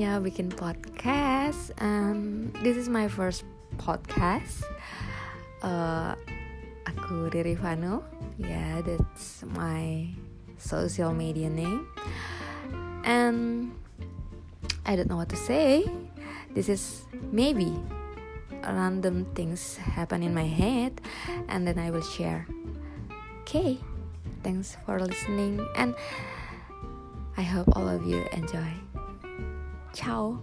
waktunya bikin podcast and this is my first podcast. Uh, aku Riri Vano yeah that's my social media name. And I don't know what to say. This is maybe random things happen in my head and then I will share. Okay thanks for listening. And I hope all of you enjoy. Ciao.